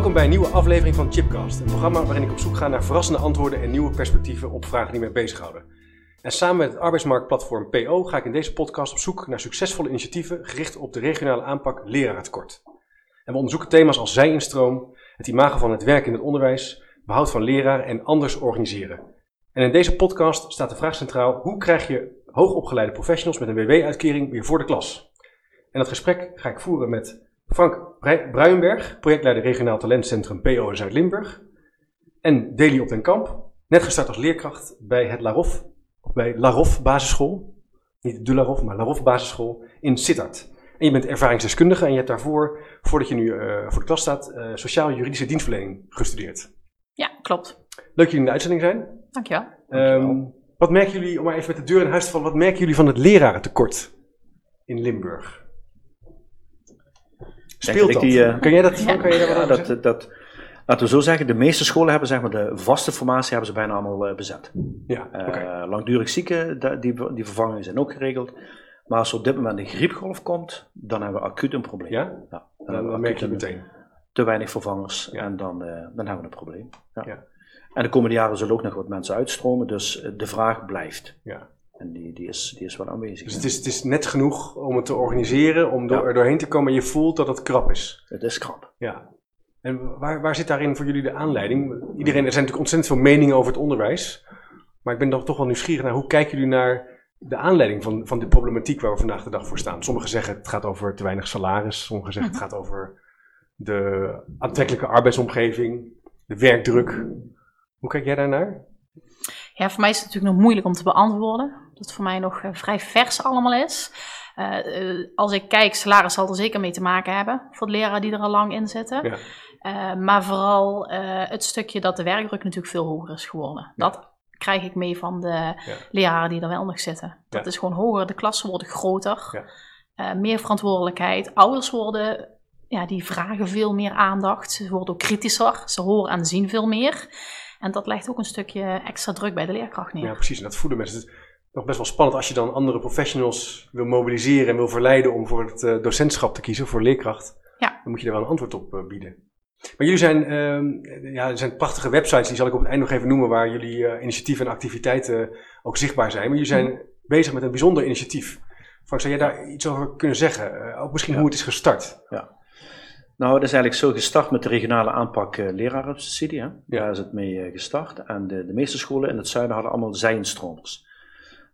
Welkom bij een nieuwe aflevering van Chipcast, een programma waarin ik op zoek ga naar verrassende antwoorden en nieuwe perspectieven op vragen die mij bezighouden. En samen met het arbeidsmarktplatform PO ga ik in deze podcast op zoek naar succesvolle initiatieven gericht op de regionale aanpak lerarentekort. En we onderzoeken thema's als zij-instroom, het imago van het werk in het onderwijs, behoud van leraren en anders organiseren. En in deze podcast staat de vraag centraal: hoe krijg je hoogopgeleide professionals met een WW-uitkering weer voor de klas? En dat gesprek ga ik voeren met Frank Bruinberg, projectleider regionaal talentcentrum PO in Zuid-Limburg. En Deli op den Kamp, net gestart als leerkracht bij het Larof, bij Larof basisschool. Niet de Larof, maar Larof basisschool in Sittard. En je bent ervaringsdeskundige en je hebt daarvoor, voordat je nu uh, voor de klas staat, uh, sociaal-juridische dienstverlening gestudeerd. Ja, klopt. Leuk dat jullie in de uitzending zijn. Dankjewel. Um, wat merken jullie, om maar even met de deur in huis te vallen, wat merken jullie van het lerarentekort in Limburg? Speelt dat? Die, uh, kan jij dat, ja. kan jij dat, ja, dat, dat, Laten we zo zeggen, de meeste scholen hebben zeg maar, de vaste formatie hebben ze bijna allemaal uh, bezet. Ja, okay. uh, langdurig zieken, die, die vervangingen zijn ook geregeld. Maar als er op dit moment een griepgolf komt, dan hebben we acuut een probleem. Ja? ja dan, dan, dan merk je meteen. Te weinig vervangers ja. en dan, uh, dan hebben we een probleem. Ja. ja. En de komende jaren zullen ook nog wat mensen uitstromen, dus de vraag blijft. Ja. En die, die, is, die is wel aanwezig. Dus het is, het is net genoeg om het te organiseren, om door, er doorheen te komen. Je voelt dat het krap is. Het is krap. Ja. En waar, waar zit daarin voor jullie de aanleiding? Iedereen, er zijn natuurlijk ontzettend veel meningen over het onderwijs. Maar ik ben dan toch wel nieuwsgierig naar hoe kijken jullie naar de aanleiding van, van de problematiek waar we vandaag de dag voor staan. Sommigen zeggen het gaat over te weinig salaris. Sommigen zeggen het gaat over de aantrekkelijke arbeidsomgeving, de werkdruk. Hoe kijk jij daarnaar? Ja, voor mij is het natuurlijk nog moeilijk om te beantwoorden. Dat het voor mij nog uh, vrij vers allemaal is. Uh, uh, als ik kijk, salaris zal er zeker mee te maken hebben voor de leraren die er al lang in zitten. Ja. Uh, maar vooral het stukje dat de werkdruk natuurlijk veel hoger is geworden. Ja. Dat krijg ik mee van de ja. leraren die er wel nog zitten. Dat is gewoon hoger, de klassen worden groter, meer verantwoordelijkheid. Ouders worden, ja, die vragen veel meer aandacht. Ze worden ook kritischer, ze horen en zien veel meer. En dat legt ook een stukje extra druk bij de leerkracht neer. Ja, precies. En dat voeden mensen. Nog best wel spannend als je dan andere professionals wil mobiliseren en wil verleiden om voor het uh, docentschap te kiezen, voor leerkracht. Ja. Dan moet je er wel een antwoord op uh, bieden. Maar jullie zijn, uh, ja, er zijn prachtige websites, die zal ik op het eind nog even noemen, waar jullie eh, initiatieven en activiteiten ook zichtbaar zijn. Maar jullie zijn mm. bezig met een bijzonder initiatief. Frank, zou jij daar iets over kunnen zeggen? ook misschien ja. hoe het is gestart? Ja. Nou, het is eigenlijk zo gestart met de regionale aanpak uh. Hè? Ja. Daar is het mee uh, gestart. En de, de, meeste scholen in het zuiden hadden allemaal zij-instromers.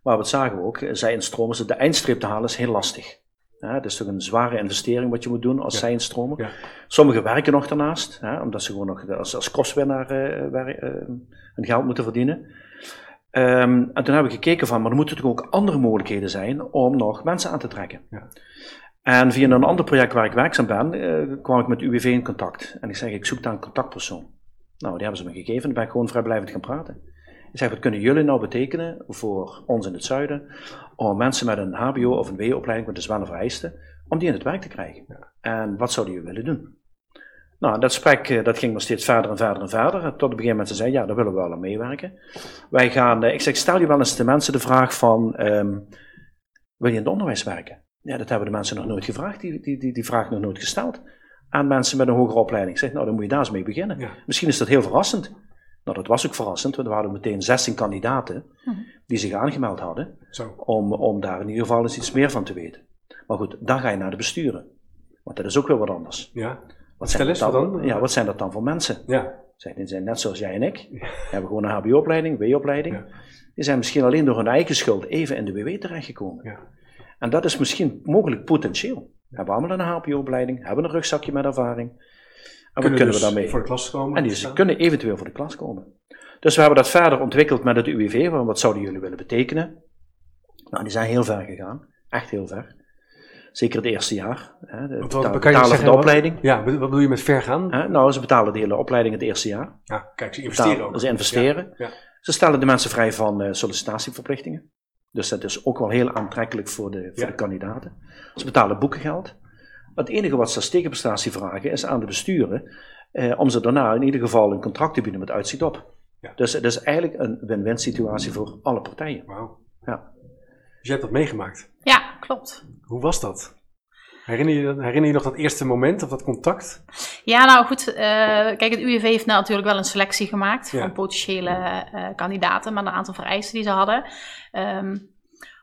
Maar wat zagen we ook? Zij-instromers, de eindstreep te halen is heel lastig. Ja, het is toch een zware investering wat je moet doen als ja. zij-instromer. Ja. Sommigen werken nog daarnaast, omdat ze gewoon nog als, als kostwinnaar uh, hun geld moeten verdienen. Um, en toen hebben we gekeken van, maar er moeten toch ook andere mogelijkheden zijn om nog mensen aan te trekken. En via een ander project waar ik werkzaam ben, uh, kwam ik met UWV in contact. En ik zeg, ik zoek daar een contactpersoon. Nou, die hebben ze me gegeven. Dan ben ik gewoon vrijblijvend gaan praten. Ik zeg, wat kunnen jullie nou betekenen voor ons in het zuiden, om mensen met een HBO of een W-opleiding met de zware vereisten, om die in het werk te krijgen? En wat zouden jullie willen doen? Nou, dat gesprek dat ging maar steeds verder en verder en verder. Tot op een gegeven moment ze zeiden, ja, daar willen we wel aan meewerken. Wij gaan, ik zeg, stel je wel eens de mensen de vraag van, um, wil je in het onderwijs werken? Ja, dat hebben de mensen nog nooit gevraagd, die, die, die, die vraag nog nooit gesteld aan mensen met een hogere opleiding. Ik zeg, nou, dan moet je daar eens mee beginnen. Ja. Misschien is dat heel verrassend. Nou, dat was ook verrassend, want we hadden meteen 16 kandidaten die zich aangemeld hadden, Zo. Om, om daar in ieder geval eens iets meer van te weten. Maar goed, dan ga je naar de besturen. Want dat is ook weer wat anders. Ja. Wat zijn, dat dan, dan? Ja, wat zijn dat dan voor mensen? Ja. Zij zijn net zoals jij en ik. Hebben gewoon een HBO-opleiding, W-opleiding. Ja. Die zijn misschien alleen door hun eigen schuld even in de WW terechtgekomen. Ja. En dat is misschien mogelijk potentieel. We hebben allemaal een HBO-opleiding, hebben een rugzakje met ervaring. En kunnen wat kunnen dus we daarmee? voor de klas komen? En die ze kunnen eventueel voor de klas komen. Dus we hebben dat verder ontwikkeld met het UWV. Wat zouden jullie willen betekenen? Nou, die zijn heel ver gegaan. Echt heel ver. Zeker het eerste jaar. Hè, de betalen zeggen, de opleiding. Wat, ja, wat bedoel je met ver gaan? Hè, nou, ze betalen de hele opleiding het eerste jaar. Ja, kijk, ze investeren betalen, ook. Ze investeren. Ja, ja. Ze stellen de mensen vrij van uh, sollicitatieverplichtingen. Dus dat is ook wel heel aantrekkelijk voor de, voor Ja. de kandidaten. Ze betalen boekengeld. Het enige wat ze als tegenprestatie vragen is aan de besturen eh, om ze daarna in ieder geval een contract te bieden met uitzicht op. Ja. Dus het is eigenlijk een win-win situatie voor alle partijen. Wauw. Ja. Dus je hebt dat meegemaakt. Ja, klopt. Hoe was dat? Herinner je, herinner je nog dat eerste moment of dat contact? Ja, nou goed. Uh, kijk, het UWV heeft nou natuurlijk wel een selectie gemaakt van potentiële uh, kandidaten met een aantal vereisten die ze hadden. Um,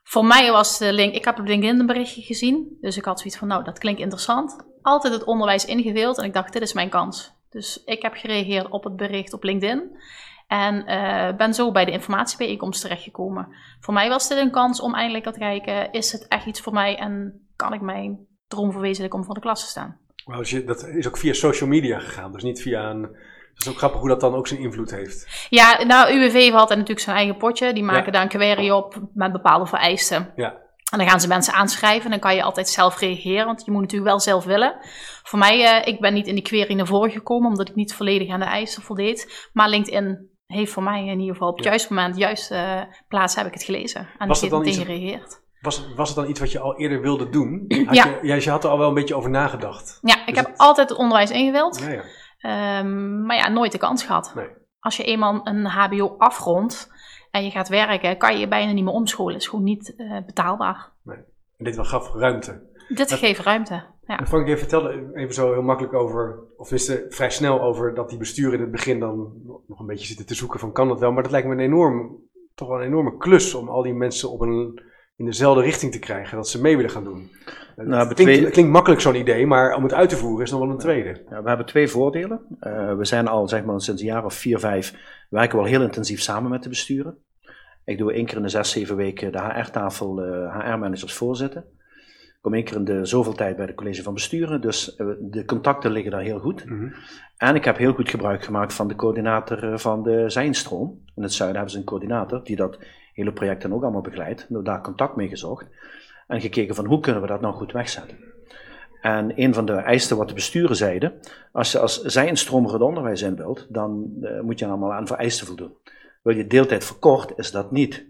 voor mij was de link, ik heb op LinkedIn een berichtje gezien, dus ik had zoiets van, nou, dat klinkt interessant. Altijd het onderwijs ingedeeld en ik dacht, dit is mijn kans. Dus ik heb gereageerd op het bericht op LinkedIn. En uh, ben zo bij de informatiebijeenkomst terechtgekomen. Voor mij was dit een kans om eindelijk te kijken: is het echt iets voor mij en kan ik mijn droom verwezenlijken om voor de klas te staan? dus dat is ook via social media gegaan, dus niet via een. Het is ook grappig hoe dat dan ook zijn invloed heeft. Ja, nou, UWV had natuurlijk zijn eigen potje. Die maken daar een query op met bepaalde vereisten. Ja. En dan gaan ze mensen aanschrijven. En dan kan je altijd zelf reageren, want je moet natuurlijk wel zelf willen. Voor mij, uh, ik ben niet in die query naar voren gekomen, omdat ik niet volledig aan de eisen voldeed. Maar LinkedIn heeft voor mij in ieder geval op het juiste moment, juiste uh, plaats heb ik het gelezen. En was ik heb meteen gereageerd. Was, was het dan iets wat je al eerder wilde doen? Had ja. Je, je had er al wel een beetje over nagedacht. Ja, ik dus heb altijd het onderwijs ingewild. Ja, ja. Um, maar ja, nooit de kans gehad. Nee. Als je eenmaal een HBO afrondt en je gaat werken, kan je je bijna niet meer omscholen. Is gewoon niet uh, betaalbaar. Nee. En dit wel gaf ruimte. Dit geeft ruimte. Ja. Frank, je vertelde even zo heel makkelijk over, of wist vrij snel over dat die besturen in het begin dan nog een beetje zitten te zoeken van kan dat wel. Maar dat lijkt me een enorm, toch wel een enorme klus om al die mensen op een, in dezelfde richting te krijgen, dat ze mee willen gaan doen. Nou, het klinkt, klinkt, makkelijk zo'n idee, maar om het uit te voeren is nog wel een tweede. Ja, we hebben twee voordelen. Uh, we zijn al zeg maar sinds een jaar of vier, vijf, werken we al heel intensief samen met de besturen. Ik doe één keer in de zes, zeven weken de HR-tafel, uh, HR-managers voorzitten kom één keer in de zoveel tijd bij de college van besturen, dus eh, de contacten liggen daar heel goed. Mhm. En ik heb heel goed gebruik gemaakt van de coördinator eh, van de Zijnstroom. In het zuiden hebben ze een coördinator die dat hele project dan ook allemaal begeleidt. We daar contact mee gezocht en gekeken van hoe kunnen we dat nou goed wegzetten. En een van de eisen wat de besturen zeiden, als je als zijnstromer het onderwijs in wilt, dan uh, moet je allemaal aan vereisten voldoen. Wil je deeltijd verkort, is dat niet.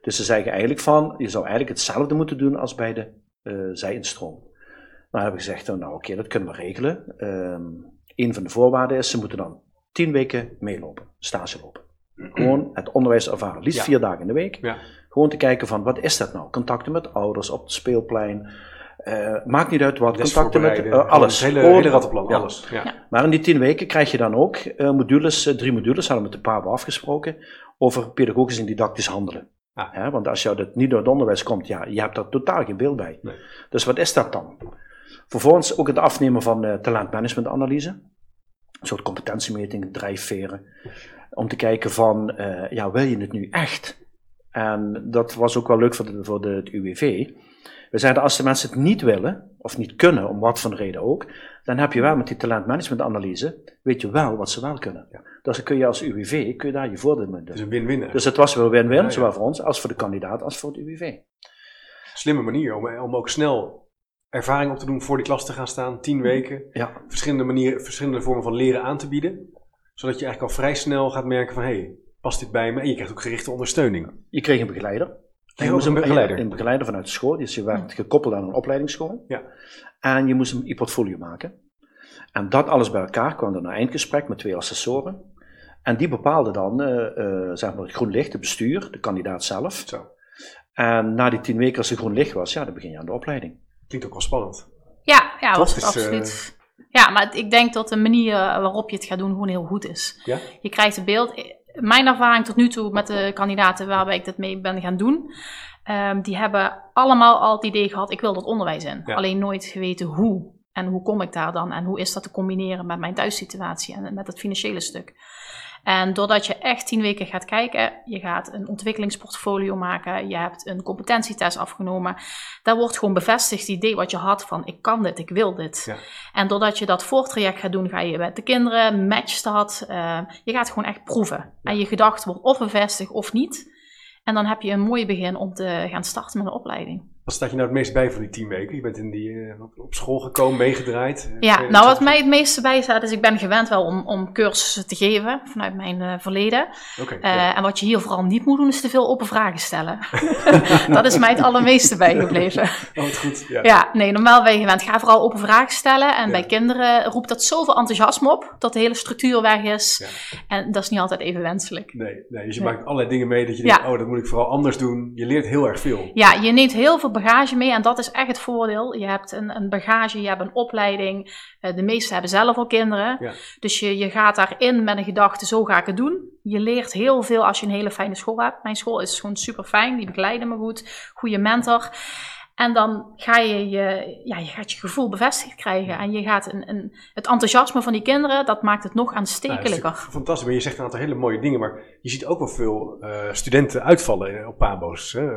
Dus ze zeggen eigenlijk van, je zou eigenlijk hetzelfde moeten doen als bij de uh, zijinstroom. Nou heb ik gezegd, oh, nou oké, dat kunnen we regelen. Um, een van de voorwaarden is, ze moeten dan tien weken meelopen, stage lopen. Gewoon het onderwijs ervaren, liefst vier dagen in de week. Ja. Gewoon te kijken van, wat is dat nou? Contacten met ouders op het speelplein. Uh, maakt niet uit wat, contacten met uh, alles. Het hele, hele rattenplan, ja. alles. Ja. Maar in die tien weken krijg je dan ook uh, modules, drie modules, hadden we met de PABO afgesproken, over pedagogisch en didactisch handelen. Ja. want als jou dat niet door het onderwijs komt, ja, je hebt daar totaal geen beeld bij. Nee. Dus wat is dat dan? Vervolgens ook het afnemen van uh, talentmanagementanalyse. Een soort competentiemeting, drijfveren. Om te kijken van, uh, ja, wil je het nu echt? En dat was ook wel leuk voor, de, voor de, het UWV. We zeiden, als de mensen het niet willen, of niet kunnen, om wat voor reden ook, dan heb je wel met die talentmanagementanalyse, weet je wel wat ze wel kunnen. Ja. Dus dan kun je als UWV, kun je daar je voordeel mee doen. Is een win-win. Dus het was wel win-win, zowel voor ons als voor de kandidaat als voor het UWV. Slimme manier om, om ook snel ervaring op te doen voor die klas te gaan staan, tien weken. Ja. Verschillende, manieren, verschillende vormen van leren aan te bieden. Zodat je eigenlijk al vrij snel gaat merken van, hé, hey, past dit bij me? En je krijgt ook gerichte ondersteuning. Je kreeg een begeleider. Je moest een begeleider. Een begeleider vanuit de school. Dus je werd gekoppeld aan een opleidingsschool. Ja. En je moest een e-portfolio maken. En dat alles bij elkaar kwam dan een eindgesprek met twee assessoren. En die bepaalde dan, uh, uh, zeg maar, het groen licht, het bestuur, de kandidaat zelf. Zo. En na die tien weken als er groen licht was, ja, dan begin je aan de opleiding. Klinkt ook wel spannend. Ja, ja, was het absoluut. Ja, maar ik denk dat de manier waarop je het gaat doen gewoon heel goed is. Ja? Je krijgt een beeld. Mijn ervaring tot nu toe met de kandidaten waarbij ik dit mee ben gaan doen, um, die hebben allemaal al het idee gehad, ik wil dat onderwijs in. Alleen nooit geweten hoe. En hoe kom ik daar dan? En hoe is dat te combineren met mijn thuissituatie en met het financiële stuk? En doordat je echt tien weken gaat kijken, je gaat een ontwikkelingsportfolio maken, je hebt een competentietest afgenomen, daar wordt gewoon bevestigd het idee wat je had van ik kan dit, ik wil dit. Ja. En doordat je dat voortraject gaat doen, ga je met de kinderen, match dat, uh, je gaat gewoon echt proeven. En je gedacht wordt of bevestigd of niet. En dan heb je een mooi begin om te gaan starten met een opleiding. Wat staat je nou het meest bij voor die tien weken? Je bent in die, uh, op school gekomen, meegedraaid. Eh, ja, nou wat mij het meeste bij staat is, ik ben gewend wel om, om cursussen te geven vanuit mijn uh, verleden. Okay, uh, en wat je hier vooral niet moet doen, is te veel open vragen stellen. dat is mij het allermeeste bijgebleven. Oh, goed. Ja. ja, nee, normaal ben je gewend. Ga vooral open vragen stellen. En ja. bij kinderen roept dat zoveel enthousiasme op, dat de hele structuur weg is. Ja. En dat is niet altijd even wenselijk. Nee, nee dus je nee. maakt allerlei dingen mee dat je denkt, oh, dat moet ik vooral anders doen. Je leert heel erg veel. Ja, je neemt heel veel bagage mee en dat is echt het voordeel. Je hebt een, een bagage, je hebt een opleiding. Uh, de meesten hebben zelf al kinderen. Dus je, je gaat daarin met een gedachte, zo ga ik het doen. Je leert heel veel als je een hele fijne school hebt. Mijn school is gewoon super fijn, die begeleiden me goed. Goede mentor. En dan ga je je, ja, je, gaat je gevoel bevestigd krijgen. En je gaat een, een, het enthousiasme van die kinderen, dat maakt het nog aanstekelijker. Fantastisch, maar je zegt een aantal hele mooie dingen. Maar je ziet ook wel veel uh, studenten uitvallen op PABO's. Hè?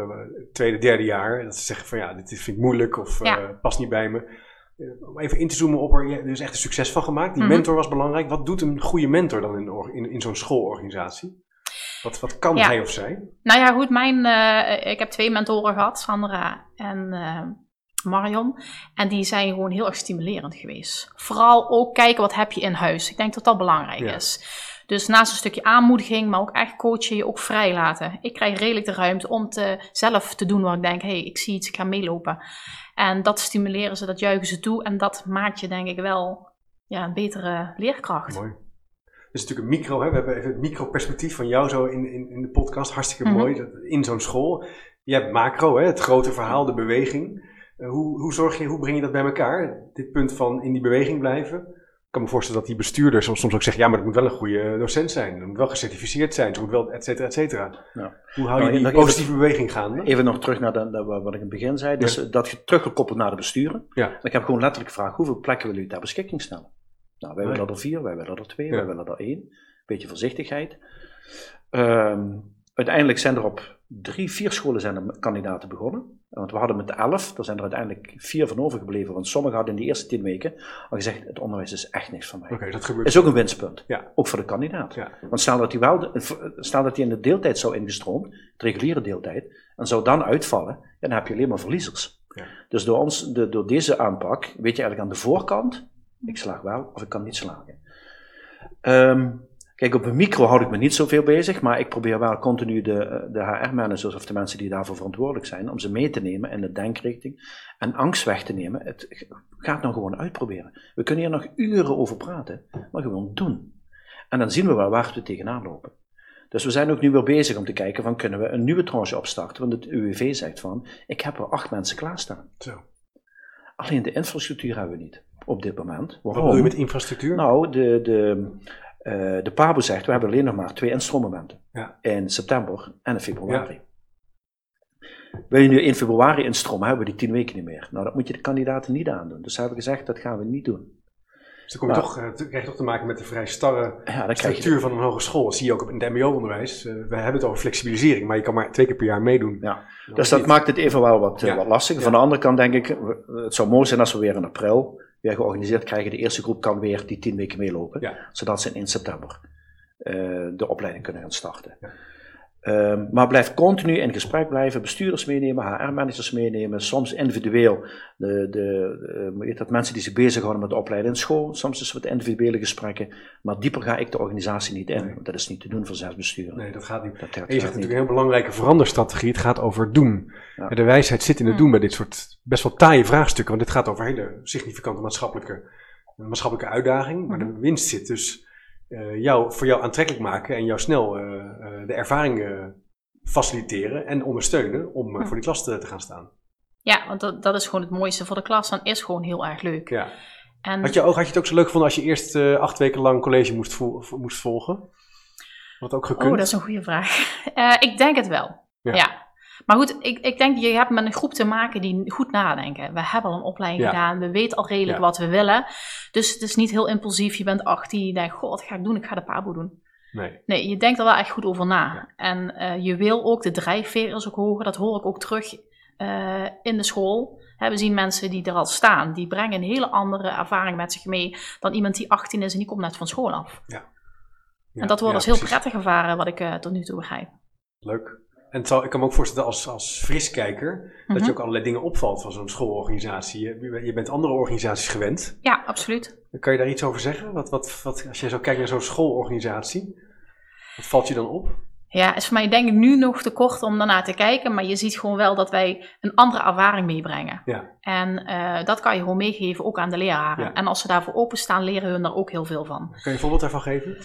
Tweede, derde jaar. Dat ze zeggen van ja, dit vind ik moeilijk of uh, past niet bij me. Uh, om even in te zoomen op er, je is echt een succes van gemaakt. Die mm -hmm. mentor was belangrijk. Wat doet een goede mentor dan in, in, in zo'n schoolorganisatie? Wat, wat kan hij of zij? Nou ja, goed, mijn, uh, ik heb twee mentoren gehad, Sandra en uh, Marion. En die zijn gewoon heel erg stimulerend geweest. Vooral ook kijken wat heb je in huis. Ik denk dat dat belangrijk ja. is. Dus naast een stukje aanmoediging, maar ook echt coachen, je ook vrij laten. Ik krijg redelijk de ruimte om te, zelf te doen waar ik denk, hé, hey, ik zie iets, ik ga meelopen. En dat stimuleren ze, dat juichen ze toe. En dat maakt je denk ik wel ja, een betere leerkracht. Mooi is natuurlijk een micro, hè? we hebben even het micro-perspectief van jou zo in, in, in de podcast. Hartstikke mhm. mooi, in zo'n school. Je hebt macro, hè? het grote verhaal, de beweging. Uh, hoe, hoe, zorg je, hoe breng je dat bij elkaar? Dit punt van in die beweging blijven. Ik kan me voorstellen dat die bestuurders soms, soms ook zeggen, ja, maar het moet wel een goede docent zijn. Het moet wel gecertificeerd zijn, het moet wel, et cetera, et cetera. Ja. Hoe hou je nou, die positieve even, beweging gaande? Even nog terug naar de, wat ik in het begin zei. Dus ja. dat je teruggekoppeld naar de besturen. Ja. Ik heb gewoon letterlijk gevraagd, hoeveel plekken willen jullie ter beschikking stellen? Nou, wij willen er vier, wij willen er twee, wij willen er één beetje voorzichtigheid. Um, uiteindelijk zijn er op drie, vier scholen zijn er kandidaten begonnen. Want we hadden met de elf, daar zijn er uiteindelijk vier van overgebleven. Want sommigen hadden in die eerste tien weken al gezegd: het onderwijs is echt niks van mij. Okay, dat gebeurt. Is ook een winstpunt. Ja. Ook voor de kandidaat. Ja. Want stel dat hij wel, stel dat hij in de deeltijd zou ingestroomd, de reguliere deeltijd, en zou dan uitvallen, dan heb je alleen maar verliezers. Ja. Dus door, ons, de, door deze aanpak weet je eigenlijk aan de voorkant: ik slaag wel of ik kan niet slagen. Um, Kijk, op een micro houd ik me niet zoveel bezig, maar ik probeer wel continu de, eh, de HR-managers of de mensen die daarvoor verantwoordelijk zijn, om ze mee te nemen in de denkrichting en angst weg te nemen. Het gaat nou gewoon uitproberen. We kunnen hier nog uren over praten, maar gewoon doen. En dan zien we wel waar we tegenaan lopen. Dus we zijn ook nu weer bezig om te kijken van kunnen we een nieuwe tranche opstarten, want het UWV zegt van ik heb er acht mensen klaarstaan. Zo. Alleen de infrastructuur hebben we niet op dit moment. Waarom? Wat bedoel je met infrastructuur? Nou, de, de, uh, de PABO zegt, we hebben alleen nog maar twee instroommomenten. Ja. In september en in februari. Ja. Wil je nu in februari instromen, hebben we die tien weken niet meer. Nou, dat moet je de kandidaten niet aandoen. Dus hebben we gezegd, dat gaan we niet doen. Dus dan kom je toch, uh, krijg je toch te maken met de vrij starre ja, structuur van een hogeschool. Dat zie je ook in het mbo-onderwijs. Uh, we hebben het over flexibilisering, maar je kan maar twee keer per jaar meedoen. Ja. Dus dat maakt het even wel wat, ja. wat lastiger. Van de andere kant denk ik, het zou mooi zijn als we weer in april weer georganiseerd krijgen. De eerste groep kan weer die tien weken meelopen, zodat ze in september uh, de opleiding kunnen gaan starten. Ja. Um, maar blijf continu in gesprek blijven, bestuurders meenemen, HR-managers meenemen, soms individueel de, de, de, dat mensen die zich bezighouden met opleiden in school, soms is het wat individuele gesprekken, maar dieper ga ik de organisatie niet in, nee. dat is niet te doen voor zes besturen. Nee, dat gaat niet. Dat, en je zegt natuurlijk een heel belangrijke veranderstrategie, het gaat over doen. Ja. De wijsheid zit in het doen bij dit soort best wel taaie vraagstukken, want dit gaat over hele significante maatschappelijke, maatschappelijke uitdaging, maar de mhm. winst zit dus jou, voor jou aantrekkelijk maken en jou snel uh, uh, de ervaring faciliteren en ondersteunen om hm. voor die klas te, te, gaan staan. Ja, want dat, dat is gewoon het mooiste voor de klas. Dan is gewoon heel erg leuk. Ja. En... Had, je ook, had je het ook zo leuk gevonden als je eerst acht weken lang college moest, vo moest volgen? Wat ook gekund? Oh, dat is een goede vraag. ik denk het wel. ja. ja. Maar goed, ik, ik denk, je hebt met een groep te maken die goed nadenken. We hebben al een opleiding gedaan, we weten al redelijk wat we willen. Dus het is niet heel impulsief, je bent 18, je denkt, goh, wat ga ik doen? Ik ga de pabo doen. Nee. nee, je denkt er wel echt goed over na. En uh, je wil ook, de drijfveer is ook hoger, dat hoor ik ook terug uh, in de school. we zien mensen die er al staan, die brengen een hele andere ervaring met zich mee dan iemand die 18 is en die komt net van school af. Ja. en dat wordt als heel prettig ervaren, wat ik uh, tot nu toe begrijp. Leuk. En zal, ik kan me ook voorstellen als, als friskijker dat je mhm. ook allerlei dingen opvalt van zo'n schoolorganisatie. Je, je, bent andere organisaties gewend. Ja, absoluut. Kan je daar iets over zeggen? Wat, wat, wat, als je zo kijkt naar zo'n schoolorganisatie, wat valt je dan op? Ja, is voor mij denk ik nu nog te kort om daarna te kijken, maar je ziet gewoon wel dat wij een andere ervaring meebrengen. Ja. En uh, dat kan je gewoon meegeven, ook aan de leraren. Ja. En als ze daarvoor openstaan, leren hun daar ook heel veel van. Kan je een voorbeeld daarvan geven?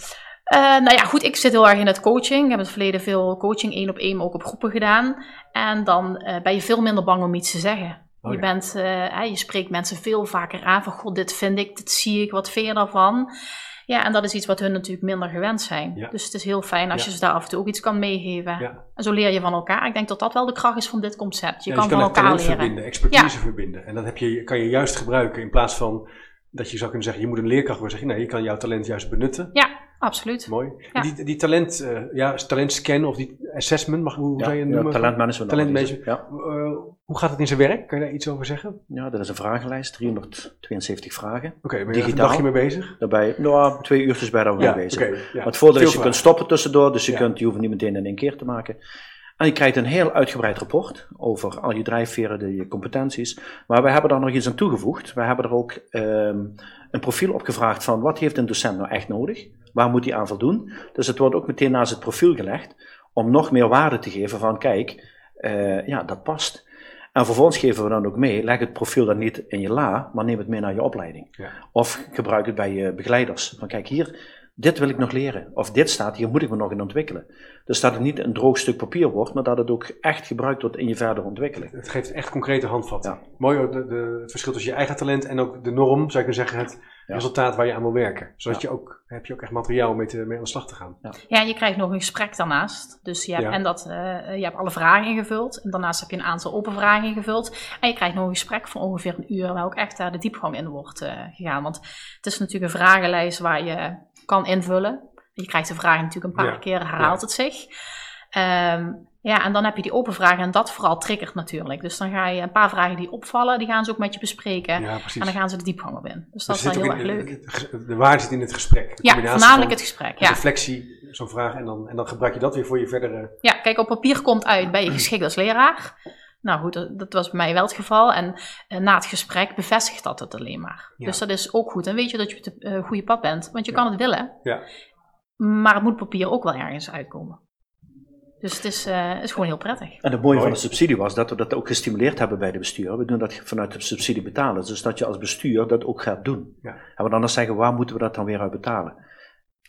Uh, nou ja, goed, ik zit heel erg in het coaching. Ik heb in het verleden veel coaching één op één, maar ook op groepen gedaan. En dan uh, ben je veel minder bang om iets te zeggen. Oh, je, bent, uh, je spreekt mensen veel vaker aan van, god, dit vind ik, dit zie ik, wat vind je daarvan? Ja, en dat is iets wat hun natuurlijk minder gewend zijn. Dus het is heel fijn als je ze daar af en toe ook iets kan meegeven. En zo leer je van elkaar. Ik denk dat dat wel de kracht is van dit concept. Je kan, van elkaar leren. verbinden, expertise verbinden. En dat heb je, kan je juist gebruiken in plaats van dat je zou kunnen zeggen, je moet een leerkracht worden. Zeg je, nee, je kan jouw talent juist benutten. Ja, absoluut. Mooi. Die, die talent, uh, ja, talentscan of die assessment, mag, hoe zou je het noemen? talentmanagement. Talentmanagement. Ja. Uh, hoe gaat het in zijn werk? Kan je daar iets over zeggen? Ja, dat is een vragenlijst, 372 vragen. Oké, okay, ben je een dagje mee bezig? Daarbij, nou, twee uurtjes bij daar mee bezig. Okay, ja. Maar het voordeel is, je kunt stoppen tussendoor, dus je, kunt, je hoeft niet meteen in één keer te maken. En je krijgt een heel uitgebreid rapport over al je drijfveren, de, je competenties. Maar we hebben daar nog iets aan toegevoegd. We hebben er ook um, een profiel op gevraagd van wat heeft een docent nou echt nodig? Waar moet hij aan voldoen? Dus het wordt ook meteen naast het profiel gelegd om nog meer waarde te geven van kijk, uh, ja, dat past. En vervolgens geven we dan ook mee, leg het profiel dan niet in je la, maar neem het mee naar je opleiding. Ja. Of gebruik het bij je begeleiders. Van kijk, hier, dit wil ik nog leren. Of dit staat, hier moet ik me nog in ontwikkelen. Dus dat het niet een droog stuk papier wordt, maar dat het ook echt gebruikt wordt in je verdere ontwikkeling. Het geeft echt concrete handvatten. Mooi de, de, het verschil tussen je eigen talent en ook de norm, zou ik kunnen zeggen, het resultaat waar je aan wil werken. Zodat je ook, heb je ook echt materiaal om mee, te, mee aan de slag te gaan. Ja. ja, je krijgt nog een gesprek daarnaast. Dus je hebt, en dat, uh, je hebt alle vragen ingevuld. En daarnaast heb je een aantal open vragen ingevuld. En je krijgt nog een gesprek van ongeveer een uur, waar ook echt daar de diepgang in wordt uh, gegaan. Want het is natuurlijk een vragenlijst waar je kan invullen. Je krijgt de vraag natuurlijk een paar keer, herhaalt het zich. Um, ja, en dan heb je die open vragen en dat vooral triggert natuurlijk. Dus dan ga je een paar vragen die opvallen, die gaan ze ook met je bespreken. Ja, en dan gaan ze de diepgang op in. Dus dat is dan heel erg leuk. De waarde zit in het gesprek. ja, voornamelijk het gesprek. Ja. Reflectie, zo'n vraag en dan, en dan gebruik je dat weer voor je verdere... Ja, kijk, op papier komt uit, ben je geschikt als leraar? Nou goed, dat, was bij mij wel het geval. En, eh, na het gesprek bevestigt dat het alleen maar. Dus dat is ook goed. En weet je dat je op het uh, goede pad bent. Want je kan het willen. Ja. Maar het moet papier ook wel ergens uitkomen. Dus het is, uh, is gewoon heel prettig. En het mooie van de subsidie was dat we dat ook gestimuleerd hebben bij de bestuur. We doen dat vanuit de subsidie betalen. Dus dat je als bestuur dat ook gaat doen. Ja. En we dan zeggen, waar moeten we dat dan weer uit betalen?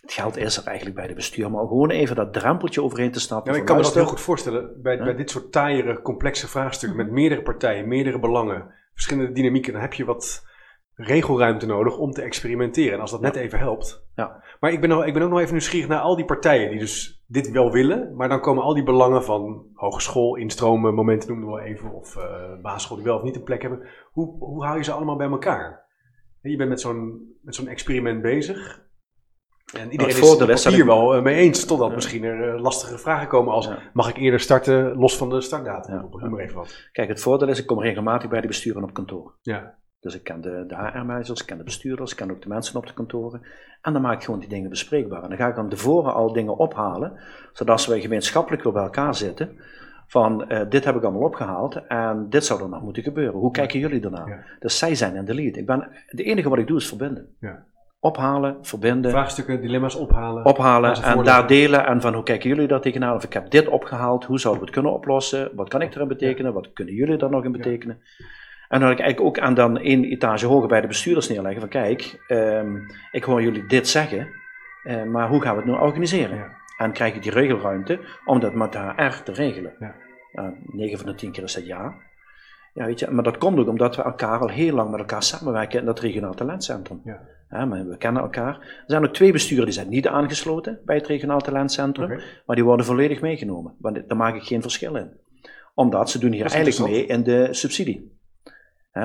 Het geld is er eigenlijk bij de bestuur, maar gewoon even dat drempeltje overheen te stappen. Ja, ik kan me dat heel goed voorstellen. Bij, bij dit soort taaiere, complexe vraagstukken met meerdere partijen, meerdere belangen, verschillende dynamieken, dan heb je wat regelruimte nodig om te experimenteren. En als dat net even helpt. Ja. Maar ik ben, nog, ik ben ook nog even nieuwsgierig naar al die partijen die dus dit wel willen, maar dan komen al die belangen van hogeschool, instromen, momenten noemen we wel even, of uh, basisschool die wel of niet een plek hebben. Hoe, hoe hou je ze allemaal bij elkaar? Je bent met zo'n, met zo'n experiment bezig. En iedereen is het hier wel eh, mee eens, totdat misschien er eh, lastige vragen komen als... mag ik eerder starten los van de startdatum? Ja. Noem maar even wat. Kijk, het voordeel is, ik kom regelmatig bij de besturen op kantoor. Ja. Dus ik ken de, de HR-managers, ik ken de bestuurders, ik ken ook de mensen op de kantoren. En dan maak ik gewoon die dingen bespreekbaar. En dan ga ik van tevoren al dingen ophalen, zodat als we gemeenschappelijk weer bij elkaar zitten, van uh, dit heb ik allemaal opgehaald en dit zou er nog moeten gebeuren. Hoe kijken jullie daarnaar? Dus zij zijn in de lead. Ik ben, het enige wat ik doe is verbinden. Ja ophalen, verbinden. Vraagstukken, dilemma's ophalen. Ophalen en daar delen. En van hoe kijken jullie dat tegenaan? Of ik heb dit opgehaald, hoe zouden we het kunnen oplossen? Wat kan ik erin betekenen? Wat kunnen jullie daar nog in betekenen? En dan ik eigenlijk ook aan dan één etage hoger bij de bestuurders neerleggen van kijk, um, ik hoor jullie dit zeggen, uh, maar hoe gaan we het nu organiseren? Ja. En krijg je die regelruimte om dat met HR te regelen. Ja. Uh, 9 van de 10 keer is dat ja. Ja, weet je, maar dat komt ook omdat we elkaar al heel lang met elkaar samenwerken in dat regionaal talentcentrum. Ja. Ja maar we kennen elkaar. Er zijn ook twee besturen die zijn niet aangesloten bij het regionaal talentcentrum, okay. maar die worden volledig meegenomen. Want daar maak ik geen verschil in. Omdat ze doen hier eigenlijk mee in de subsidie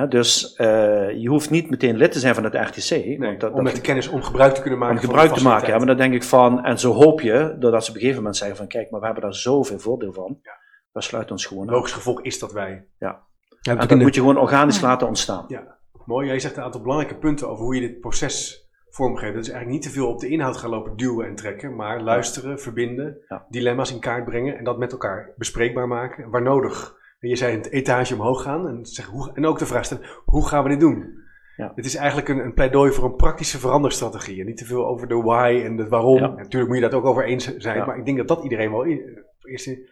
dus uh, je hoeft niet meteen lid te zijn van het RTC. Nee, want dat, om met de kennis om gebruik te kunnen maken. Om gebruik te maken, ja, maar dan denk ik van, en zo hoop je, doordat ze op een gegeven moment zeggen van, kijk, maar we hebben daar zoveel voordeel van, ja. we sluiten ons gewoon Logisch gevolg is dat wij. Ja. en dat moet je gewoon organisch laten ontstaan. Ja, mooi. Jij zegt een aantal belangrijke punten over hoe je dit proces vormgeeft. Dat is eigenlijk niet te veel op de inhoud gaan lopen duwen en trekken, maar luisteren, verbinden, dilemma's in kaart brengen en dat met elkaar bespreekbaar maken. Waar nodig je zei het etage omhoog gaan en, hoe, en ook de vraag stellen, hoe gaan we dit doen? Ja. Het is eigenlijk een, een, pleidooi voor een praktische veranderstrategie. En niet te veel over de why en de waarom. natuurlijk moet je dat ook over eens zijn, maar ik denk dat dat iedereen wel in...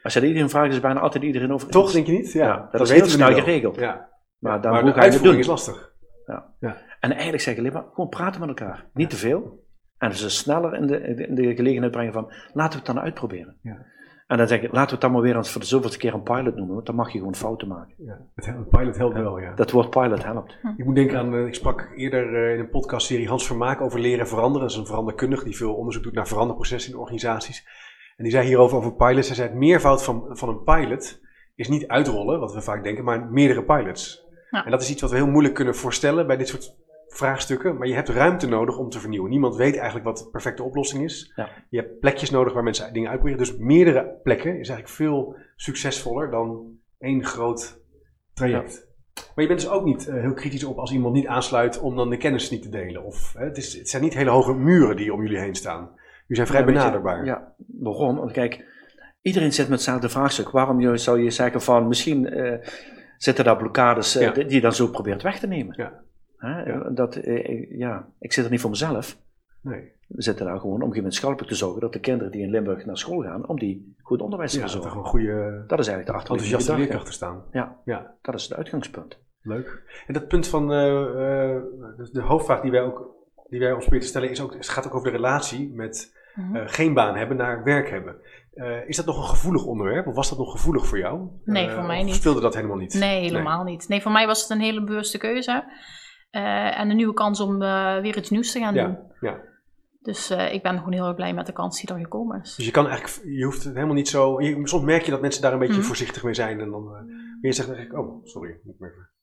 Als je dat iedereen vraagt, is bijna altijd iedereen over Toch, denk je niet? Ja, dat, dat, is heel snel geregeld. Ja. Maar, dan maar hoe de uitvoering is lastig. Ja. En eigenlijk zeg ik alleen maar, gewoon praten met elkaar. Niet te veel. En ze sneller in de, in de gelegenheid brengen van, laten we het dan uitproberen. Ja. En dan zeg ik, laten we het dan maar weer eens voor de zoveelste keer een pilot noemen, want dan mag je gewoon fouten maken. Ja, het pilot helpt wel, ja. Dat woord pilot helpt. Ik moet denken aan, ik sprak eerder in een podcastserie Hans Vermaak over leren veranderen. Dat is een veranderkundige die veel onderzoek doet naar veranderprocessen in organisaties. En die zei hierover over pilots. Hij zei: het meervoud van, van een pilot is niet uitrollen, wat we vaak denken, maar meerdere pilots. Ja. En dat is iets wat we heel moeilijk kunnen voorstellen bij dit soort vraagstukken. Maar je hebt ruimte nodig om te vernieuwen. Niemand weet eigenlijk wat de perfecte oplossing is. Ja. Je hebt plekjes nodig waar mensen dingen uitproberen. Dus meerdere plekken is eigenlijk veel succesvoller dan één groot traject. Maar je bent dus ook niet uh, heel kritisch op als iemand niet aansluit om dan de kennis niet te delen. Of, hè, het, is, het zijn niet hele hoge muren die om jullie heen staan. Jullie zijn vrij benaderbaar. ja, waarom? Want kijk, iedereen zit met hetzelfde vraagstuk. Waarom zou je zeggen van misschien uh, zitten daar blokkades uh, die je dan zo probeert weg te nemen? Ja. ja. Dat, uh, ja, ik zit er niet voor mezelf. Nee. We zitten daar gewoon om gemeenschappelijk te zorgen dat de kinderen die in Limburg naar school gaan, om die goed onderwijs te. Ja, dat, goede, dat is eigenlijk de achtergrond. Enthousiaste leerkrachten staan. Ja, ja, dat is het uitgangspunt. Leuk. En dat punt van de, de hoofdvraag die wij ook die wij ons proberen te stellen, is ook, het gaat ook over de relatie met Mhm. Eh, geen baan hebben naar werk hebben. Uh, is dat nog een gevoelig onderwerp of was dat nog gevoelig voor jou? Nee, voor uh, mij niet. speelde dat helemaal niet? Nee, helemaal niet. Nee, voor mij was het een hele bewuste keuze. en een nieuwe kans om weer iets nieuws te gaan doen. Ja. Dus ik ben gewoon heel erg blij met de kans die er gekomen is. Dus je kan eigenlijk, je hoeft het helemaal niet zo. Je, soms merk je dat mensen daar een beetje mhm. voorzichtig mee zijn. En dan je zegt eigenlijk, oh, sorry, moet ik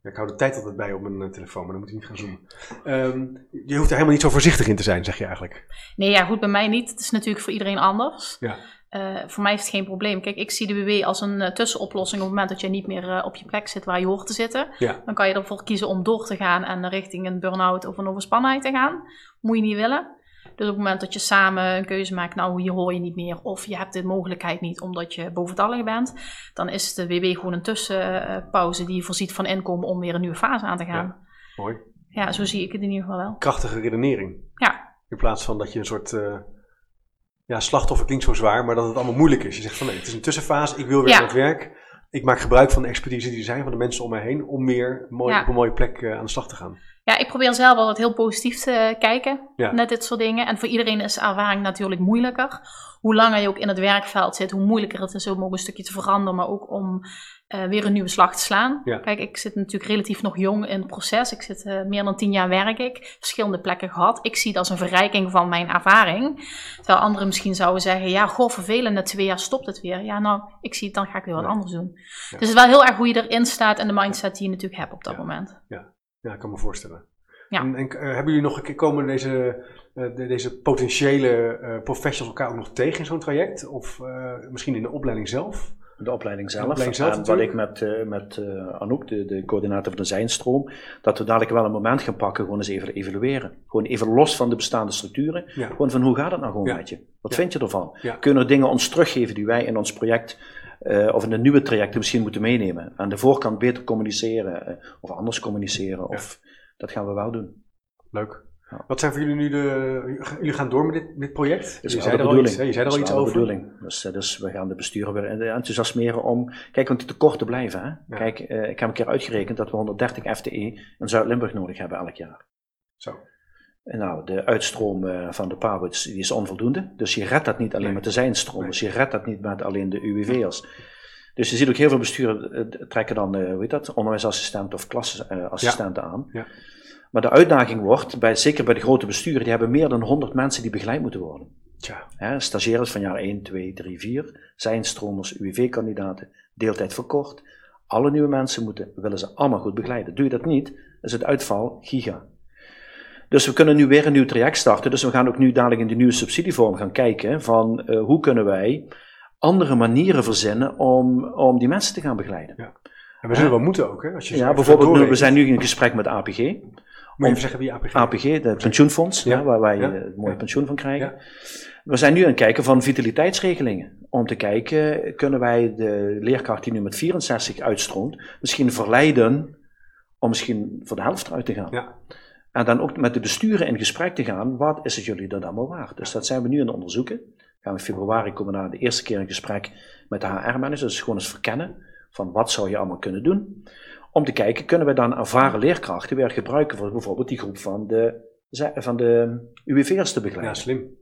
even ik hou de tijd altijd bij op mijn eh, telefoon, maar dan moet je niet gaan zoomen. Um, je hoeft er helemaal niet zo voorzichtig in te zijn, zeg je eigenlijk. Nee, ja, goed, bij mij niet. Het is natuurlijk voor iedereen anders. Ja. Uh, voor mij is het geen probleem. Kijk, ik zie de WW als een uh, tussenoplossing op het moment dat je niet meer uh, op je plek zit waar je hoort te zitten. Ja. Dan kan je ervoor kiezen om door te gaan en richting een burn-out of een overspannenheid te gaan. Moet je niet willen. Dus op het moment dat je samen een keuze maakt, nou hier hoor je niet meer, of je hebt de mogelijkheid niet omdat je boventallig bent, dan is de WW gewoon een tussenpauze die voorziet van inkomen om weer een nieuwe fase aan te gaan. Ja, mooi. Ja, zo zie ik het in ieder geval wel. Krachtige redenering. Ja. In plaats van dat je een soort uh, ja, slachtoffer klinkt zo zwaar, maar dat het allemaal moeilijk is. Je zegt van nee, het is een tussenfase, ik wil weer aan het werk. Ik maak gebruik van de expertise die er zijn, van de mensen om mij heen, om meer mooi, op een mooie plek uh, aan de slag te gaan. Ja, ik probeer zelf altijd heel positief te kijken naar dit soort dingen. En voor iedereen is ervaring natuurlijk moeilijker. Hoe langer je ook in het werkveld zit, hoe moeilijker het is om ook een stukje te veranderen, maar ook om uh, weer een nieuwe slag te slaan. Kijk, ik zit natuurlijk relatief nog jong in het proces. Ik zit uh, meer dan tien jaar werk ik, verschillende plekken gehad. Ik zie dat als een verrijking van mijn ervaring. Terwijl anderen misschien zouden zeggen, ja, goh, vervelend, na twee jaar stopt het weer. Ja, nou, ik zie het, dan ga ik weer wat anders doen. Dus het is wel heel erg hoe je erin staat en de mindset die je natuurlijk hebt op dat moment. Ja. Ja, ik kan me voorstellen. Ja. En, en uh, hebben jullie nog, komen deze, uh, de, deze potentiële uh, professionals elkaar ook nog tegen in zo'n traject? Of misschien in de opleiding zelf? De opleiding zelf. De opleiding zelf en wat ik met, met Anouk, de, de coördinator van de Zijnstroom, dat we dadelijk wel een moment gaan pakken, gewoon eens even evalueren. Gewoon even los van de bestaande structuren. Ja. Gewoon van hoe gaat het nou gewoon met je? Wat vind je ervan? Kunnen er dingen ons teruggeven die wij in ons project uh, of in de nieuwe trajecten misschien moeten meenemen. Aan de voorkant beter communiceren uh, of anders communiceren. Of, dat gaan we wel doen. Leuk. Wat zijn voor jullie nu de. Jullie gaan door met dit, project? Is je zei er al iets, je zei er al iets over. bedoeling. Dus, eh, dus we gaan de besturen weer enthousiasmeren om. Kijk, want die tekorten blijven. Hè? Ja. Kijk, uh, ik heb een keer uitgerekend dat we 130 FTE in Zuid-Limburg nodig hebben elk jaar. Zo. Nou, de uitstroom uh, van de die is onvoldoende. Dus je redt dat niet alleen nee. met de zijnstroom. Dus je redt dat niet met alleen de UWV'ers. Dus je ziet ook heel veel besturen trekken dan, hoe heet dat, onderwijsassistenten of klasassistenten ja. aan. Ja. Maar de uitdaging wordt, bij, zeker bij de grote besturen, die hebben meer dan 100 mensen die begeleid moeten worden. Tja. Hè, stagiaires van jaar 1, 2, 3, 4, zijnstromers, UWV-kandidaten, deeltijd verkort. Alle nieuwe mensen moeten, willen ze allemaal goed begeleiden. Doe je dat niet, is het uitval giga. Dus we kunnen nu weer een nieuw traject starten. Dus we gaan ook nu dadelijk in de nieuwe subsidievorm gaan kijken van uh, hoe kunnen wij andere manieren verzinnen om, om die mensen te gaan begeleiden. Ja. En we zullen wel moeten ook, hè? Als je ja, bijvoorbeeld, nu, we zijn nu in gesprek met APG. Moet je even zeggen wie APG APG, het pensioenfonds, ja. waar wij ja. het mooie pensioen van krijgen. We zijn nu aan het kijken van vitaliteitsregelingen. Om te kijken, kunnen wij de leerkracht die nu met 64 uitstroomt, misschien verleiden om misschien voor de helft eruit te gaan. Ja. En dan ook met de besturen in gesprek te gaan, wat is het jullie dat allemaal waard? Dus dat zijn we nu aan het onderzoeken. Gaan we in februari komen we na de eerste keer in gesprek met de HR-manager, dus gewoon eens verkennen van wat zou je allemaal kunnen doen. Om te kijken, kunnen we dan ervaren leerkrachten weer gebruiken voor bijvoorbeeld die groep van de van de UWV'ers te begeleiden. Ja, slim.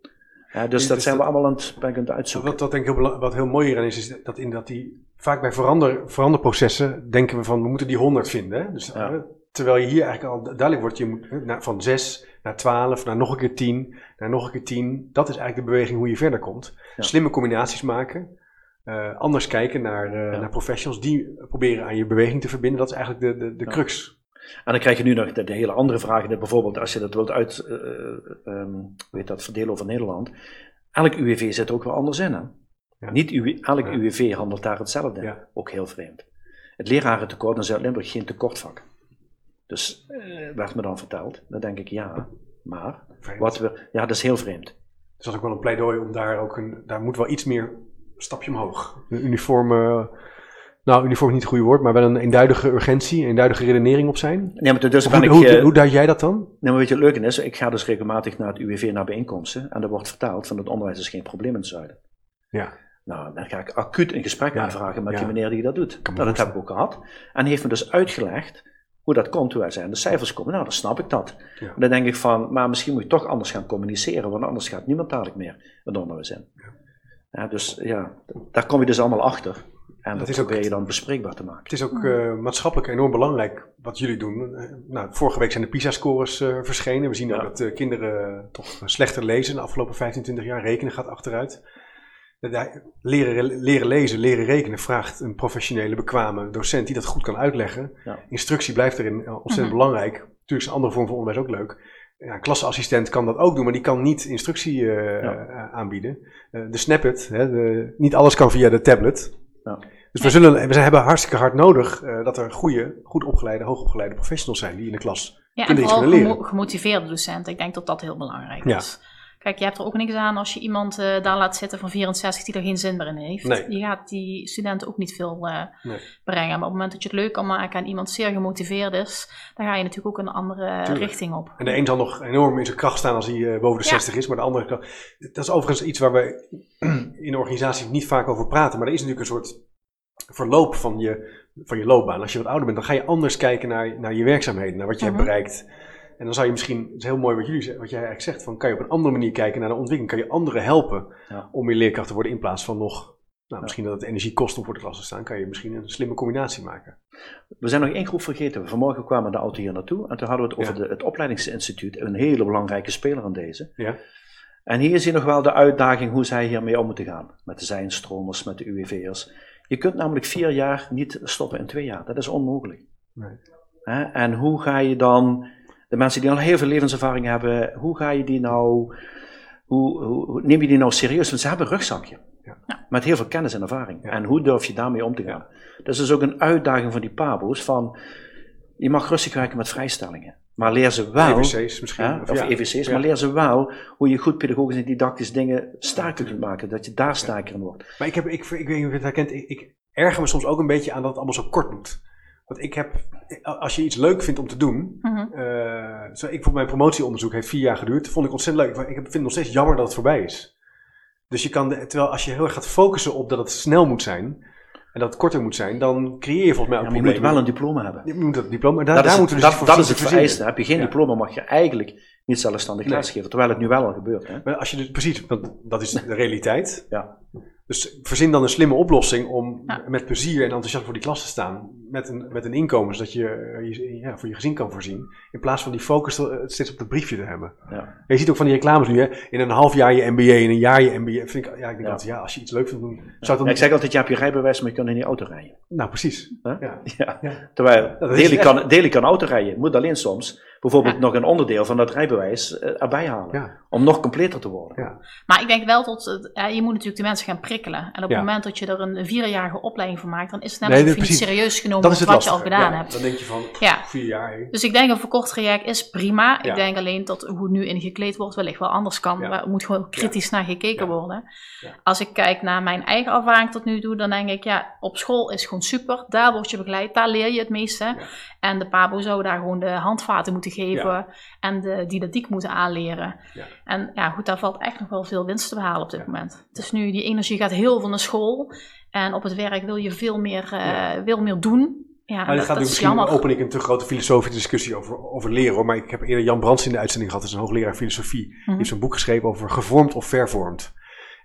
Ja, dus dat zijn we allemaal aan het, aan het uitzoeken. Wat, wat, denk ik heel, wat heel mooi hierin is, is dat, in dat die, vaak bij verander, veranderprocessen denken we van we moeten die 100 vinden. Dus, ja. Terwijl je hier eigenlijk al duidelijk wordt, je moet van 6 naar 12, naar nog een keer 10, naar nog een keer 10. Dat is eigenlijk de beweging hoe je verder komt. Slimme combinaties maken. Uh, anders kijken naar, uh, naar professionals die proberen aan je beweging te verbinden. Dat is eigenlijk de, de, de crux. En dan krijg je nu nog de, de hele andere vragen. Bijvoorbeeld als je dat wilt uit, uh, um, weet dat, verdelen over Nederland. Elk UWV zit er ook wel anders in. Hè? Ja. Niet UW, elk. UWV handelt daar hetzelfde. Ook heel vreemd. Het lerarentekort in Zuid-Limburg geen tekortvak. Dus werd me dan verteld. Dan denk ik ja, maar wat we, ja, dat is heel vreemd. Dus dat is ook wel een pleidooi om daar ook een, daar moet wel iets meer stapje omhoog. Een uniforme, nou uniform is niet het goede woord, maar wel een eenduidige urgentie, een eenduidige redenering op zijn. Nee, maar dus hoe, ik, hoe, uh, hoe duid jij dat dan? Nee, maar weet je het leuke is? Ik ga dus regelmatig naar het UWV naar bijeenkomsten en er wordt vertaald van het onderwijs is geen probleem in het zuiden. Ja. Nou, dan ga ik acuut een gesprek ja. aanvragen met ja. die meneer die dat doet. Nou, dat heb ik ook gehad. En hij heeft me dus uitgelegd hoe dat komt, hoe hij zijn de cijfers komen. Nou, dan snap ik dat. Ja. Dan denk ik van, maar misschien moet je toch anders gaan communiceren, want anders gaat niemand dadelijk meer het onderwijs in. Ja. Dus ja, daar kom je dus allemaal achter. En dat, dat probeer ook, je dan bespreekbaar te maken. Het is ook uh, maatschappelijk enorm belangrijk wat jullie doen. Uh, nou, vorige week zijn de PISA-scores uh, verschenen. We zien ja. ook dat kinderen toch slechter lezen de afgelopen 15, 20 jaar. Rekenen gaat achteruit. Leren, leren lezen, leren rekenen vraagt een professionele, bekwame docent die dat goed kan uitleggen. Ja. Instructie blijft erin ontzettend -hmm. belangrijk. Natuurlijk is een andere vorm van onderwijs ook leuk. Ja, een klasassistent kan dat ook doen, maar die kan niet instructie uh, ja. aanbieden. Uh, de Snapit, hè, de, niet alles kan via de tablet. Ja. Dus we, zullen, we hebben hartstikke hard nodig uh, dat er goede, goed opgeleide, hoogopgeleide professionals zijn die in de klas ja, kunnen en vooral gemo gemotiveerde docenten. Ik denk dat dat heel belangrijk is. Kijk, je hebt er ook niks aan als je iemand uh, daar laat zitten van 64 die er geen zin meer in heeft. Nee. Je gaat die studenten ook niet veel uh, nee. brengen. Maar op het moment dat je het leuk kan maken en iemand zeer gemotiveerd is, dan ga je natuurlijk ook een andere Tuurlijk. richting op. En de een zal nog enorm in zijn kracht staan als hij uh, boven de ja. 60 is, maar de andere. Dat is overigens iets waar we in organisaties niet vaak over praten, maar er is natuurlijk een soort verloop van je, van je loopbaan. Als je wat ouder bent, dan ga je anders kijken naar, naar je werkzaamheden, naar wat je hebt bereikt. En dan zou je misschien, het is heel mooi wat, jullie, wat jij eigenlijk zegt, van kan je op een andere manier kijken naar de ontwikkeling. Kan je anderen helpen ja. om meer leerkracht te worden in plaats van nog, nou, misschien dat het energie kost om voor de klas te staan, kan je misschien een slimme combinatie maken. We zijn nog één groep vergeten. Vanmorgen kwamen de auto hier naartoe en toen hadden we het over ja. de, het opleidingsinstituut, een hele belangrijke speler aan deze. Ja. En hier zie je nog wel de uitdaging hoe zij hiermee om moeten gaan. Met de zijnstromers, met de UWV'ers. Je kunt namelijk vier jaar niet stoppen in twee jaar. Dat is onmogelijk. Nee. En hoe ga je dan de mensen die al heel veel levenservaring hebben, hoe ga je die nou, hoe, hoe, neem je die nou serieus? Want ze hebben een rugzakje. Ja. Met heel veel kennis en ervaring. Ja. En hoe durf je daarmee om te gaan? Ja. Dus dat is ook een uitdaging van die pabo's van, je mag rustig werken met vrijstellingen. Maar leer ze wel, EVC's misschien, ja, of EVC's, maar leer ze wel hoe je goed pedagogisch en didactisch dingen sterker kunt maken. Dat je daar sterker in wordt. Maar ik, heb, ik, ik weet niet of je het herkent, ik, ik erger me soms ook een beetje aan dat het allemaal zo kort moet. Want ik heb, als je iets leuk vindt om te doen. Mhm. Mm -hmm. uh, zo, ik voor mijn promotieonderzoek heeft vier jaar geduurd. Vond ik ontzettend leuk. Ik vind het nog steeds jammer dat het voorbij is. Dus je kan, terwijl als je heel erg gaat focussen op dat het snel moet zijn. En dat het korter moet zijn, dan creëer je volgens mij ook ja, maar je moet wel een diploma hebben. Je moet dat diploma, daar, dat daar is, moeten we dat, dus dat is het vereiste. Heb je geen ja. diploma, mag je eigenlijk niet zelfstandig Nee. lesgeven. Terwijl het nu wel al gebeurt. Hè? Maar als je dus, precies, want dat is de realiteit. Ja. Dus verzin dan een slimme oplossing om Ja. met plezier en enthousiast voor die klas te staan. Met een, met een inkomen, zodat je, je ja, voor je gezin kan voorzien. In plaats van die focus eh, steeds op het briefje te hebben. Ja. Je ziet ook van die reclames nu, hè? in een half jaar je MBA, in een jaar je MBA. Vind ik, ja, ik denk Ja. dat ja, als je iets leuk vindt doen, zou dan... ik zeg altijd, je hebt je rijbewijs, maar je kan in die auto rijden. Nou, precies. Hè? Ja. Ja. Ja. Terwijl Deli kan, Deli kan auto rijden, moet alleen soms bijvoorbeeld Ja. nog een onderdeel van dat rijbewijs eh, erbij halen. Ja. Om nog completer te worden. Ja. Maar ik denk wel dat ja, je moet natuurlijk de mensen gaan prikkelen. En op Ja. het moment dat je er een vierjarige opleiding van maakt, dan is het net Nee, niet serieus genomen wat je al gedaan Ja, hebt. Dan denk je van, Ja. vier jaar. Dus ik denk een verkort traject is prima. Ja. Ik denk alleen dat hoe het nu ingekleed wordt wellicht wel anders kan. Ja. Er moet gewoon kritisch naar gekeken Ja. worden. Ja. Als ik kijk naar mijn eigen ervaring tot nu toe, dan denk ik, ja, op school is gewoon super. Daar word je begeleid, daar leer je het meeste. En de pabo zou daar gewoon de handvaten moeten geven en de didactiek moeten aanleren. Ja. En ja, goed, daar valt echt nog wel veel winst te behalen op dit moment. Het is nu, die energie gaat heel van de school. En op het werk wil je veel meer, veel meer doen. Ja, maar dat, gaat dat misschien jammer. open ik een te grote filosofische discussie over, over leren hoor. Maar ik heb eerder Jan Brands in de uitzending gehad, dat is een hoogleraar filosofie. Die Mhm. heeft een boek geschreven over gevormd of vervormd.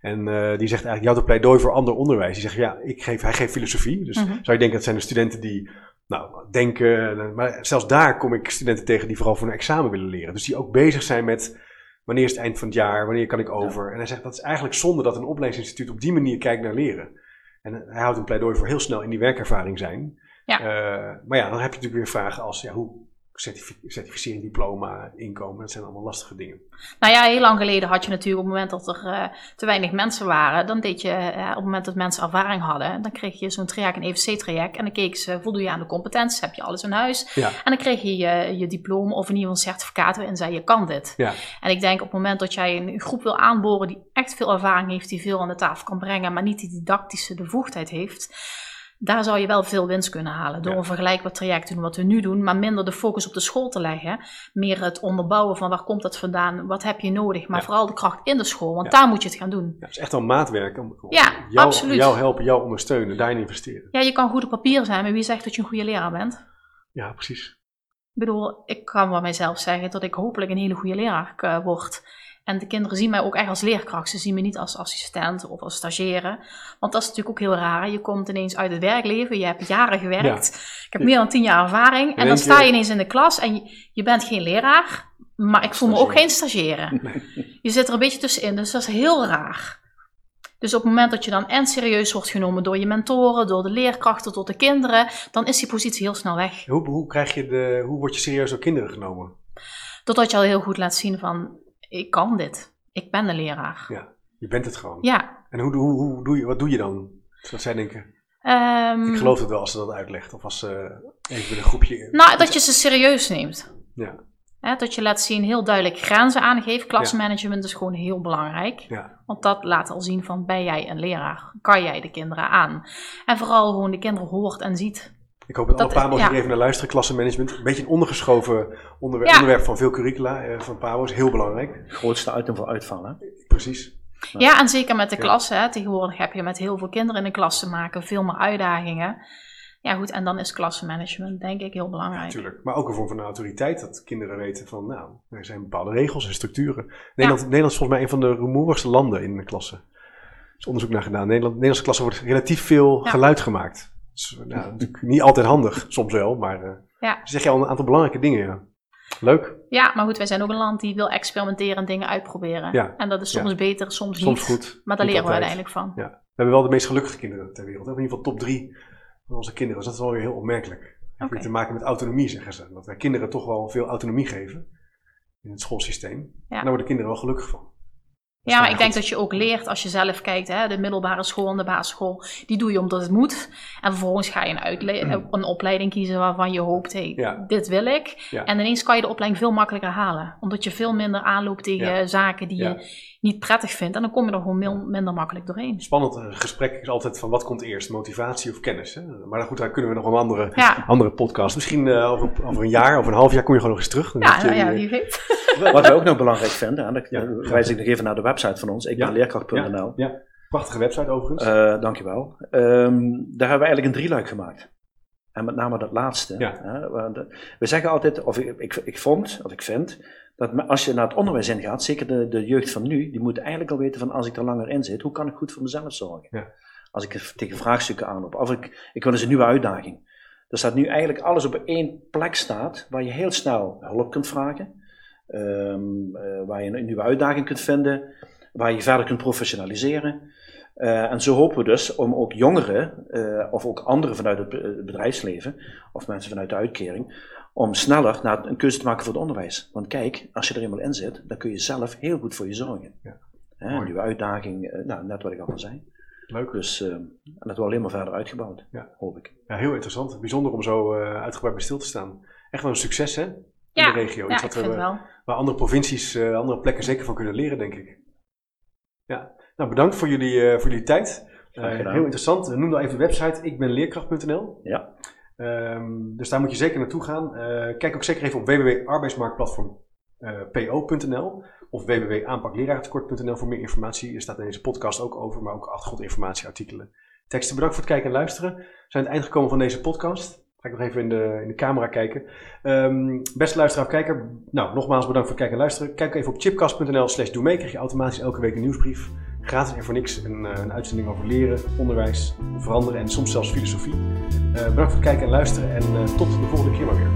En eh, die zegt eigenlijk, je houdt een pleidooi voor ander onderwijs. Die zegt, ja, ik geef, hij geeft filosofie. Dus Mhm. zou je denken, dat zijn de studenten die nou, denken. Maar zelfs daar kom ik studenten tegen die vooral voor een examen willen leren. Dus die ook bezig zijn met, wanneer is het eind van het jaar? Wanneer kan ik over? En hij zegt, dat is eigenlijk zonde dat een opleidingsinstituut op die manier kijkt naar leren. En hij houdt een pleidooi voor heel snel in die werkervaring zijn. Ja. Eh, maar ja, dan heb je natuurlijk weer vragen als, ja, hoe certificering, diploma, inkomen, dat zijn allemaal lastige dingen. Nou ja, heel lang geleden had je natuurlijk op het moment dat er eh, te weinig mensen waren, dan deed je, eh, op het moment dat mensen ervaring hadden, dan kreeg je zo'n traject, een EVC-traject, en dan keken ze, voldoe je aan de competenties, heb je alles in huis, Ja. en dan kreeg je je, je diploma of in ieder geval een certificaat waarin zei je kan dit. Ja. En ik denk op het moment dat jij een groep wil aanboren die echt veel ervaring heeft, die veel aan de tafel kan brengen, maar niet die didactische bevoegdheid heeft, daar zou je wel veel winst kunnen halen. Door Ja. een vergelijkbaar traject te doen wat we nu doen, maar minder de focus op de school te leggen. Meer het onderbouwen van waar komt dat vandaan, wat heb je nodig, maar Ja. vooral de kracht in de school, want daar moet je het gaan doen. Ja, het is echt wel maatwerk. Om, om Ja, jou, absoluut. jou helpen, jou ondersteunen, daarin investeren. Ja, je kan goed op papier zijn, maar wie zegt dat je een goede leraar bent? Ja, precies. Ik bedoel, ik kan van mijzelf zeggen dat ik hopelijk een hele goede leraar eh, word. En de kinderen zien mij ook echt als leerkracht. Ze zien me niet als assistent of als stagiaire. Want dat is natuurlijk ook heel raar. Je komt ineens uit het werkleven, je hebt jaren gewerkt. Ik heb meer dan tien jaar ervaring. En dan sta je- ineens in de klas en je, je bent geen leraar. Maar ik voel me ook geen stagiaire. Je zit er een beetje tussenin, dus dat is heel raar. Dus op het moment dat je dan en serieus wordt genomen door je mentoren, door de leerkrachten, door de kinderen, dan is die positie heel snel weg. Hoe, hoe, krijg je de, hoe word je serieus door kinderen genomen? Totdat je al heel goed laat zien van, ik kan dit. Ik ben de leraar. Ja, je bent het gewoon. Ja. En hoe, hoe, hoe doe je, wat doe je dan? Zodat zij denken, ehm, ik geloof het wel als ze dat uitlegt. Of als ze even met een groepje... nou, dat je ze serieus neemt. Ja, Hè, dat je laat zien, heel duidelijk grenzen aangeeft. Klassenmanagement is gewoon heel belangrijk. ja, Want dat laat al zien van, ben jij een leraar? Kan jij de kinderen aan? En vooral gewoon de kinderen hoort en ziet. Ik hoop dat, Dat alle pabo's ja. hier even naar luisteren. Klassenmanagement, een beetje een ondergeschoven onderwerp, Ja. onderwerp van veel curricula eh, van pabo's. Heel belangrijk. Grootste item voor uitval, hè? Precies. Ja, en zeker met de Ja. klassen. Hè. Tegenwoordig heb je met heel veel kinderen in de klas te maken. Veel meer uitdagingen. Ja goed, en dan is klassenmanagement denk ik heel belangrijk. Natuurlijk. Maar ook een vorm van autoriteit. Dat kinderen weten van, nou, er zijn bepaalde regels en structuren. Nederland, Nederland is volgens mij een van de rumoerigste landen in de klassen. Er is onderzoek naar gedaan. Nederland, Nederlandse klassen wordt relatief veel Ja. geluid gemaakt. Dat is nou, natuurlijk niet altijd handig, soms wel, maar eh Ja. zeg je al een aantal belangrijke dingen, ja. Leuk, Ja, maar goed, wij zijn ook een land die wil experimenteren en dingen uitproberen. Ja. En dat is soms beter, soms, soms niet. goed. Maar daar leren we uiteindelijk van. Ja. We hebben wel de meest gelukkige kinderen ter wereld. hè. In ieder geval top drie van onze kinderen. Dus dat is wel weer heel opmerkelijk. Het heeft Oké. te maken met autonomie, zeggen ze. Dat wij kinderen toch wel veel autonomie geven in het schoolsysteem. En daar worden kinderen wel gelukkig van. Ja, maar ik denk dat je ook leert als je zelf kijkt, hè, de middelbare school en de basisschool, die doe je omdat het moet. En vervolgens ga je een, uitle- een opleiding kiezen waarvan je hoopt, hey, Ja. dit wil ik. Ja. En ineens kan je de opleiding veel makkelijker halen. Omdat je veel minder aanloopt tegen Ja. zaken die je niet prettig vindt. En dan kom je er gewoon minder makkelijk doorheen. Spannend eh, gesprek is altijd van wat komt eerst, motivatie of kennis. Hè? Maar goed, daar kunnen we nog een andere, Ja, andere podcast. Misschien eh, over, over een jaar of een half jaar kom je gewoon nog eens terug. Dan ja, je, nou ja eh, wie weet. Wat wij ook nog belangrijk vinden, en dan Ja. wijs ik nog even naar de website van ons, ik ben Ja. Prachtige website overigens. Eh, dankjewel. Ehm, daar hebben we eigenlijk een drieluik gemaakt. En met name dat laatste. Ja. Hè, want, we zeggen altijd, of ik, ik, ik vond, of ik vind, dat als je naar het onderwijs ingaat, zeker de, de jeugd van nu, die moet eigenlijk al weten van als ik er langer in zit, hoe kan ik goed voor mezelf zorgen? Ja. Als ik tegen vraagstukken aanloop, of ik, ik wil eens een nieuwe uitdaging. Er staat nu eigenlijk alles op één plek staat, waar je heel snel hulp kunt vragen, ehm, eh, waar je een nieuwe uitdaging kunt vinden, waar je verder kunt professionaliseren. Eh, en zo hopen we dus om ook jongeren, eh, of ook anderen vanuit het bedrijfsleven, of mensen vanuit de uitkering, om sneller naar een keuze te maken voor het onderwijs. Want kijk, als je er eenmaal in zit, dan kun je zelf heel goed voor je zorgen. Ja. Hè, nieuwe uitdaging, eh, nou, net wat ik al zei. Leuk. Dus eh, en dat wordt alleen maar verder uitgebouwd, Ja. hoop ik. Ja, heel interessant. Bijzonder om zo eh, uitgebreid bij stil te staan. Echt wel een succes hè? In Ja, de regio. ja Iets ik wat we, het wel. waar andere provincies, eh, andere plekken zeker van kunnen leren, denk ik. Ja, nou bedankt voor jullie, eh, voor jullie tijd. Heel interessant. Noem dan even de website ikbenleerkracht.nl. Ja. Ehm, dus daar moet je zeker naartoe gaan. Eh, kijk ook zeker even op www.arbeidsmarktplatform.po.nl of www.aanpakleraartekort.nl voor meer informatie. Er staat in deze podcast ook over, maar ook achtergrondinformatie, artikelen, teksten. Bedankt voor het kijken en luisteren. We zijn aan het eind gekomen van deze podcast. Ga ik nog even in de, in de camera kijken. Um, beste luisteraar of kijker, nou, nogmaals bedankt voor het kijken en luisteren. Kijk even op chipcast.nl slash doe mee. Krijg je automatisch elke week een nieuwsbrief. Gratis en voor niks een, eh, een uitzending over leren, onderwijs, veranderen en soms zelfs filosofie. Uh, bedankt voor het kijken en luisteren en uh, tot de volgende keer maar weer.